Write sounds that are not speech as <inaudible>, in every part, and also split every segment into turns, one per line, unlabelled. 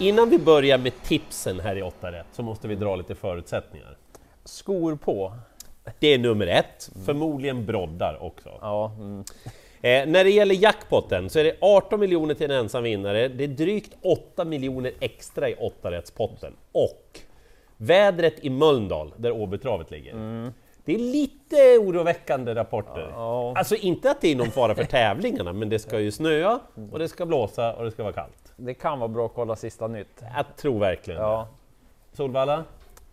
Innan vi börjar med tipsen här i 8 rätt så måste vi dra lite förutsättningar.
Skor på.
Det är nummer ett, förmodligen broddar också.
Ja, mm.
Eh, när det gäller jackpotten så är det 18 miljoner till en ensam vinnare, det är drygt 8 miljoner extra i 8-rättspotten. Och vädret i Mölndal, där Åbytravet ligger. Det är lite oroväckande rapporter.
Ja.
Alltså inte att det är någon fara för tävlingarna, men det ska ju snöa, och det ska blåsa och det ska vara kallt.
Det kan vara bra att kolla sista nytt.
Jag tror verkligen
Ja.
Solvalla?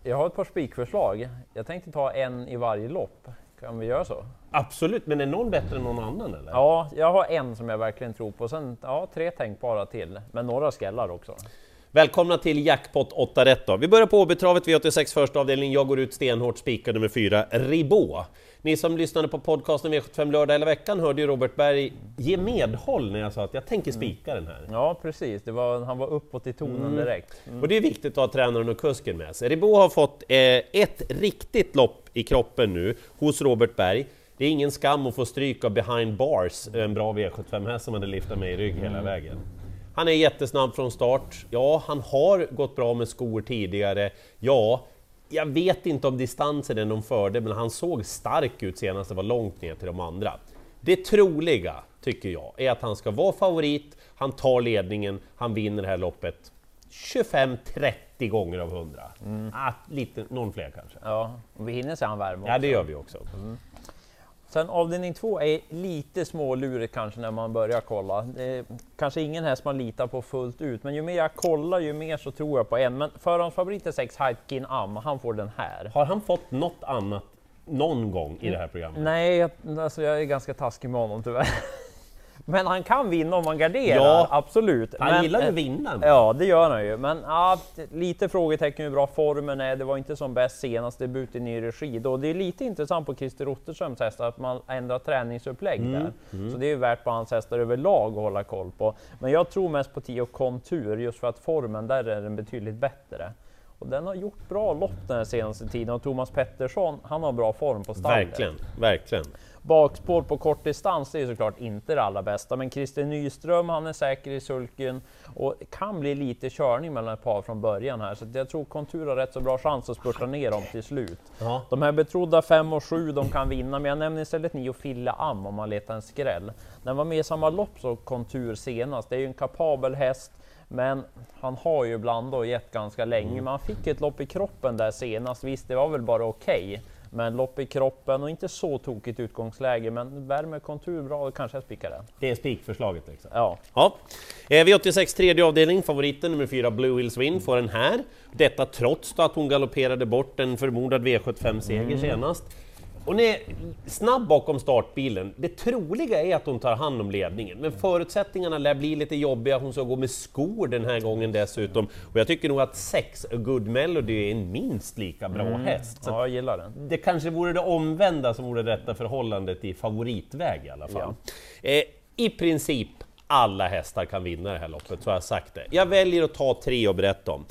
Jag har ett par spikförslag. Jag tänkte ta en i varje lopp. Kan vi göra så?
Absolut, men är någon bättre än någon annan eller?
Ja, jag har en som jag verkligen tror på. Sen ja, tre tänkbara till, men några skrällar också.
Välkomna till Jackpot 8 rätt då. Vi börjar på Åbytravet V86 första avdelning. Jag går ut stenhårt, spikar nummer 4, Ribå. Ni som lyssnade på podcasten V75 lördag hela veckan hörde ju Robert Berg ge medhåll när jag sa att jag tänker spika den här.
Ja, precis. Det var, han var uppåt i tonen direkt. Mm.
Och det är viktigt att ha tränaren och kusken med sig. Ribå har fått eh, ett riktigt lopp i kroppen nu hos Robert Berg. Det är ingen skam att få stryk av behind bars, en bra V75-häst som hade liftat med i rygg hela vägen. Han är jättesnabb från start. Ja, han har gått bra med skor tidigare. Ja, jag vet inte om distansen är någon fördel, men han såg stark ut senast det var långt ner till de andra. Det troliga, tycker jag, är att han ska vara favorit, han tar ledningen, han vinner det här loppet 25-30 gånger av 100. Ah, lite, någon fler kanske.
Ja, och vi hinner se han värma
Ja,
också.
det gör vi också.
Sen avdelning två är lite smålurigt kanske när man börjar kolla. Det är kanske ingen häst man litar på fullt ut, men ju mer jag kollar ju mer så tror jag på en. Men förhandsfavorit är 6 Hypekin Am, han får den här.
Har han fått något annat någon gång i det här programmet?
Nej, jag- alltså jag är ganska taskig med honom tyvärr. <laughs> Men han kan vinna om man garderar,
Ja,
absolut.
Han
men,
gillar ju
eh,
att vinna.
Ja, det gör han ju. Men ja, lite frågetecken hur bra formen är. Det var inte som bäst senast debut i ny regi. Då. Det är lite intressant på Christer Rotterströms hästar att man ändrar träningsupplägg där. Så det är ju värt på hans hästar överlag att hålla koll på. Men jag tror mest på Tio Kontur just för att formen där är den betydligt bättre. Och den har gjort bra lopp den senaste tiden och Thomas Pettersson, han har bra form på stallet.
Verkligen, verkligen.
Bakspår på kort distans, det är såklart inte det allra bästa, men Christer Nyström, han är säker i sulken och kan bli lite körning mellan ett par från början här, så jag tror Kontur har rätt så bra chans att spurta ner dem till slut.
Ja.
De här betrodda 5 och 7, de kan vinna, men jag nämner istället 9 Fille Am om man letar en skräll. Den var med i samma lopp som Kontur senast, det är ju en kapabel häst, men han har ju blandat och gett ganska länge. Men han fick ett lopp i kroppen där senast. Visst, det var väl bara okej. Men lopp i kroppen och inte så tokigt utgångsläge. Men värme kontur bra, kanske jag spikar den.
Det är spikförslaget liksom.
Ja,
Ja. Eh, V86 tredje avdelning, favoriten nummer fyra Blue Hills Win får den här. Detta trots att hon galopperade bort en förmodad V75-seger senast. Hon är snabb bakom startbilen. Det troliga är att hon tar hand om ledningen, men förutsättningarna lär bli lite jobbiga. Hon ska gå med skor den här gången dessutom. Och jag tycker nog att 6 A Good Melody är en minst lika bra häst. Så
ja jag gillar den.
det kanske vore det omvända som vore det rätta förhållandet i favoritväg i alla fall. Eh, I princip alla hästar kan vinna det här loppet, så har jag sagt det. Jag väljer att ta tre och berätta om.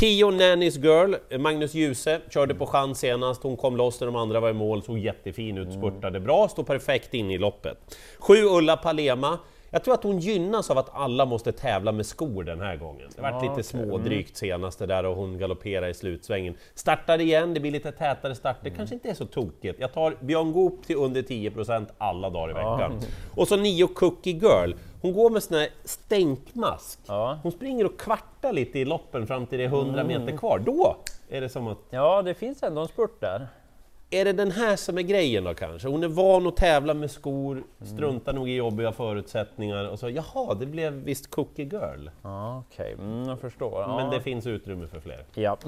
Tio Nannys Girl, Magnus Djuse, körde på chans senast, hon kom loss när de andra var i mål, såg jättefin ut, spurtade bra, stod perfekt in i loppet. Sju Ulla Palema, jag tror att hon gynnas av att alla måste tävla med skor den här gången. Det vart
Ja,
lite
okej.
smådrygt senaste där och hon galopperar i slutsvängen. Startar igen, det blir lite tätare start, det kanske inte är så tokigt. Jag tar Björn Goop till under 10% alla dagar i veckan. Och så 9 Cookie Girl, hon går med sån här stänkmask.
Ja.
Hon springer och kvartar lite i loppen fram till det är 100 meter kvar. Då är det som att
Ja, det finns ändå en spurt där.
Är det den här som är grejen då kanske? Hon är van att tävla med skor, struntar nog i jobbiga förutsättningar och så jaha, det blev visst Cookie Girl.
Ja, okej, mm, jag förstår. Ja.
Men det finns utrymme för fler.
Ja.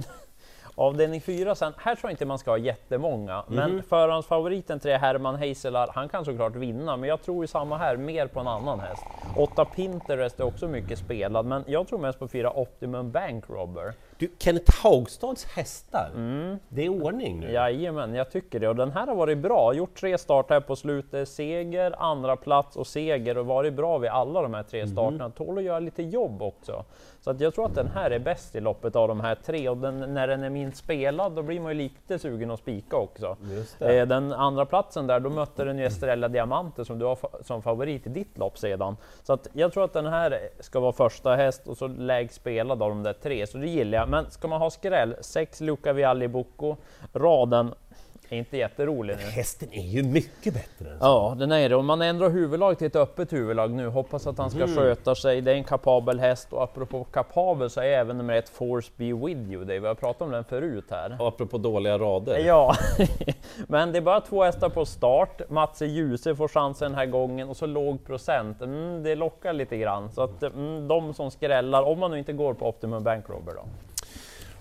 Avdelning 4 sen, här tror jag inte man ska ha jättemånga,
Mhm.
men förhandsfavoriten tre Herman Heiselar, han kan såklart vinna, men jag tror ju samma här, mer på en annan häst. 8 Pinterest är också mycket spelad, men jag tror mest på fyra Optimum Bank Robber.
Du, Kenneth Haugstads hästar, det är ordning nu.
Jajamän, jag tycker det. Och den här har varit bra. Gjort tre starter här på slutet. Seger, andra plats och seger och varit bra vid alla de här tre starterna. Tål att göra lite jobb också. Så att jag tror att den här är bäst i loppet av de här tre och den, när den är fint spelad, då blir man ju lite sugen att spika också. Eh, Den andra platsen där, då mötte den ju Estrella Diamante som du har fa- som favorit i ditt lopp sedan. Så att jag tror att den här ska vara första häst och så lägst spelad av de där tre, så det gillar jag. Men ska man ha skräll, sex Luca Vialli Bocco, raden inte jätterolig nu.
Hästen är ju mycket bättre än så.
Ja, den är det. Och man ändrar huvudlag till ett öppet huvudlag nu. Hoppas att han ska sköta sig. Det är en kapabel häst och apropå kapabel så är även nummer ett Force Be With You. Det vi har pratat om den förut här.
Apropå dåliga rader.
Ja, <laughs> men det är bara två hästar på start. Matse Djuse får chansen den här gången och så låg procent. Mm, det lockar lite grann. Så att mm, de som skrällar, om man nu inte går på Optimum Bank Robber då.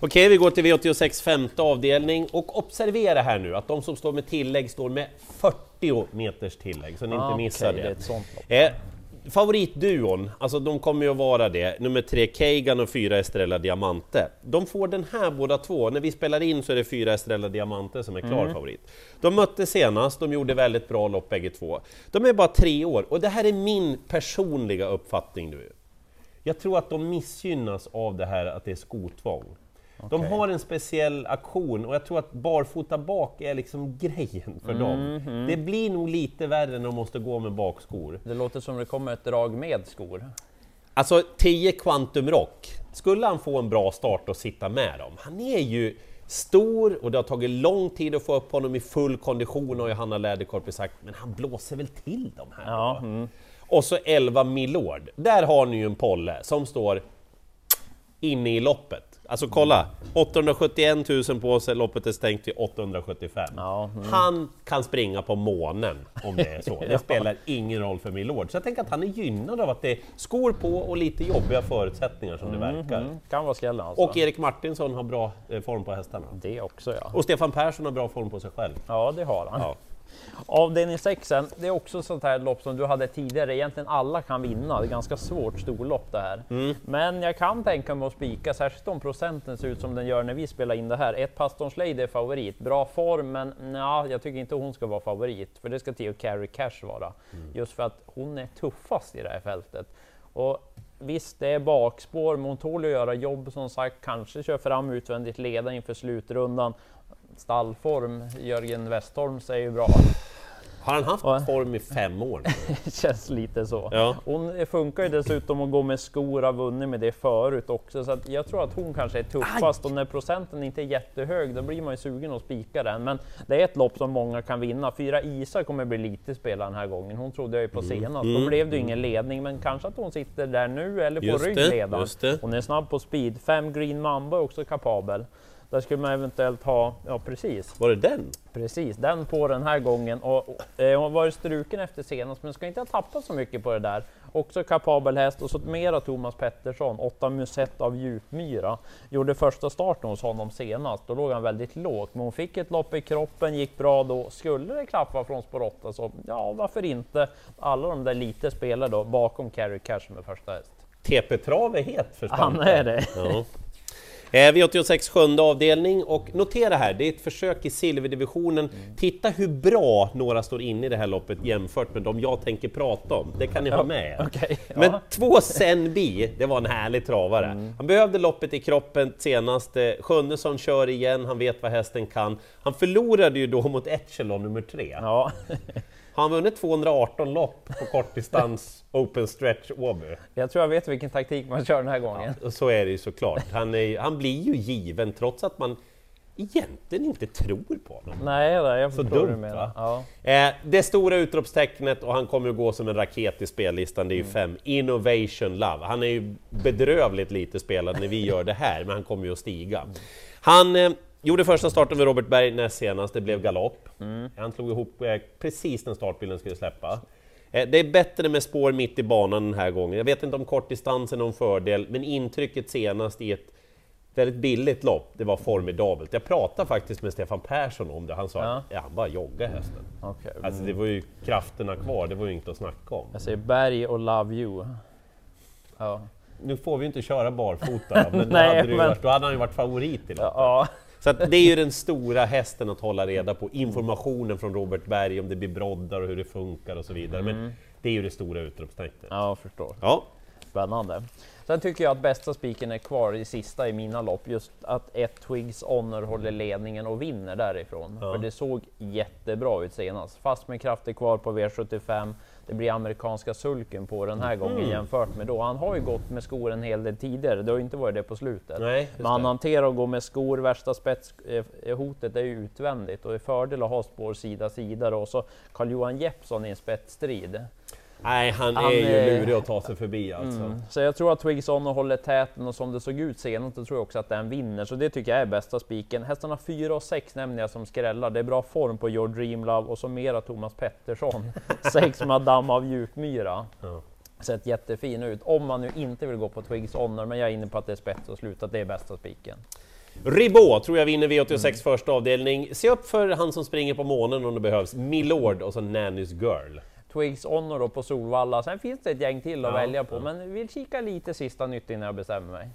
Okej, vi går till V86 femte avdelning och observera här nu att de som står med tillägg står med 40 meters tillägg, så ni inte
Ah,
missar
okej,
det.
lopp.
Eh, favoritduon, alltså de kommer ju att vara det, nummer tre Keigan och fyra Estrella Diamante. De får den här båda två, när vi spelar in så är det fyra Estrella Diamante som är klar
Mm.
favorit. De mötte senast, de gjorde väldigt bra lopp bägge två. De är bara tre år och det här är min personliga uppfattning nu. Jag tror att de missgynnas av det här att det är skotvång. De
Okej.
har en speciell aktion och jag tror att barfota bak är liksom grejen för dem.
Mhm.
Det blir nog lite värre när de måste gå med bakskor.
Det låter som det kommer ett drag med skor.
Alltså 10 Quantum Rock, skulle han få en bra start och sitta med dem? Han är ju stor och det har tagit lång tid att få upp honom i full kondition har ju Hanna Läderkorpi sagt, men han blåser väl till dem här
Ja, mm.
Och så 11 Milord, där har ni ju en polle som står inne i loppet. Alltså kolla, 871 000 på sig, loppet är stängt till 875.
Ja, mm.
Han kan springa på månen om det är så. <laughs> Det spelar ingen roll för Milord. Så jag tänker att han är gynnad av att det är skor på och lite jobbiga förutsättningar som det verkar.
Mm, kan vara skrällen alltså.
Och Erik Martinsson har bra eh, form på hästarna.
Det också ja.
Och Stefan Persson har bra form på sig själv.
Ja, det har han.
Ja.
Avdelning 6, det är också sånt här lopp som du hade tidigare. Egentligen alla kan vinna. Det är ganska svårt storlopp det här.
Mm.
Men jag kan tänka mig att spika, särskilt om procenten ser ut som den gör när vi spelar in det här. Ett Pastorns Lady är favorit. Bra form, men nja, jag tycker inte hon ska vara favorit. För det ska Theo Carey Cash vara.
Mm.
Just för att hon är tuffast i det här fältet. Och Visst, det är bakspår, men hon tål att göra jobb som sagt. Kanske kör fram utvändigt leda inför slutrundan. Stallform, Jörgen Westholm säger ju bra.
Har han haft
Va?
form i fem år? <laughs>
känns lite så.
Ja.
Hon funkar ju dessutom att gå med skor, har vunnit med det förut också. Så jag tror att hon kanske är tuffast och när procenten inte är jättehög då blir man ju sugen att spika den. Men det är ett lopp som många kan vinna. Fyra Isa kommer bli lite spelad den här gången. Hon trodde jag ju på senast. Då blev det ju ingen ledning, men kanske att hon sitter där nu eller på
Just
rygg
det,
redan.
just det.
Hon är snabb på speed. Fem Green Mamba är också kapabel. Där skulle man eventuellt ha, ja precis,
Var det den?
Precis, den på den här gången. Och, och, eh, hon har varit struken efter senast, men ska inte ha tappat så mycket på det där. Också kapabel häst och så mera Thomas Pettersson, 8 Musett av Djupmyra. Gjorde första starten hos honom senast, då låg han väldigt lågt. Men hon fick ett lopp i kroppen, gick bra då. Skulle det klappa från spår 8 så ja, varför inte? Alla de där lite spelar då bakom Carrie Cash med första häst.
TP-trav är het för
Han är det.
Ja. Eh, V86 sjunde avdelning och notera här, det är ett försök i silverdivisionen. Titta hur bra några står inne i det här loppet jämfört med de jag tänker prata om. Det kan ni ha med er. Men
ja.
två Senbi, det var en härlig travare. Han behövde loppet i kroppen senast. eh, Sjunnesson kör igen, han vet vad hästen kan. Han förlorade ju då mot Echelon nummer tre.
Ja, <laughs>
Han vunnit 218 lopp på kortdistans <laughs> Open Stretch Åby.
jag tror jag vet vilken taktik man kör den här gången.
Och så är det ju såklart. Han, är, han blir ju given trots att man egentligen inte tror på honom.
Nej, jag
Så
förstår vad du
dumt,
menar. Ja.
Eh, det stora utropstecknet, och han kommer att gå som en raket i spellistan, det är ju fem. Innovation Love. Han är ju bedrövligt lite spelad när vi <laughs> gör det här, men han kommer ju att stiga. Han eh, gjorde första starten med Robert Berg näst senast, det blev galopp. Han slog ihop eh, precis när startbilen skulle släppa. Eh, Det är bättre med spår mitt i banan den här gången. Jag vet inte om kortdistans är någon fördel, men intrycket senast i ett väldigt billigt lopp, det var formidabelt. Jag pratade faktiskt med Stefan Persson om det, han sa
Ja.
att ja, han bara joggar hästen.
Okej.
Alltså det var ju krafterna kvar, det var ju inget att snacka om.
Jag säger Berg och Love You. Ja.
Nu får vi ju inte köra barfota, <laughs> men, då,
Nej,
hade det ju
men-
varit, då hade han ju varit favorit i loppet.
ja.
Så det är ju den stora hästen att hålla reda på, informationen från Robert Berg om det blir broddar och hur det funkar och så vidare. Men det är ju det stora utropstecknet.
Ja, förstår.
Ja,
Spännande. Sen tycker jag att bästa spiken är kvar i sista i mina lopp, just att ett Twigs Honor håller ledningen och vinner därifrån.
Ja.
För det såg jättebra ut senast. Fast med krafter kvar på V75. Det blir amerikanska sulken på den här gången jämfört med då. Han har ju gått med skor en hel del tidigare, det har inte varit det på slutet.
Nej,
Men han
det.
hanterar att gå med skor, värsta spetshotet är ju utvändigt och är fördel att ha spår sida sida då. Och så Carl-Johan Jeppsson i en spetsstrid.
Nej, han,
Han
är ju
är-
lurig att ta sig förbi alltså.
Mm. Så jag tror att Twigs Honor håller täten och som det såg ut senast, då tror jag också att den vinner. Så det tycker jag är bästa spiken. Hästarna 4 och 6 nämner jag som skrällar. Det är bra form på Your Dream Love och så mera Thomas Pettersson. <laughs> 6 Madame av Djupmyra.
Ja.
Sett jättefin ut. Om man nu inte vill gå på Twigs Honor, men jag är inne på att det är spets och slut, att det är bästa spiken.
Ribot tror jag vinner V86 första avdelning. Se upp för han som springer på månen om det behövs. Milord och så Nannys Girl.
Twigs Honor då på Solvalla. Sen finns det ett gäng till att
Ja,
välja på,
ja.
men vill kika lite sista nytt innan jag bestämmer mig.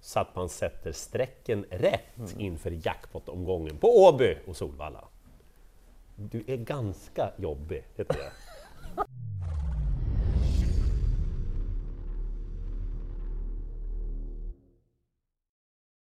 Så att man sätter strecken rätt
Mm.
inför jackpot-omgången på Åby och Solvalla. Du är ganska jobbig, heter det.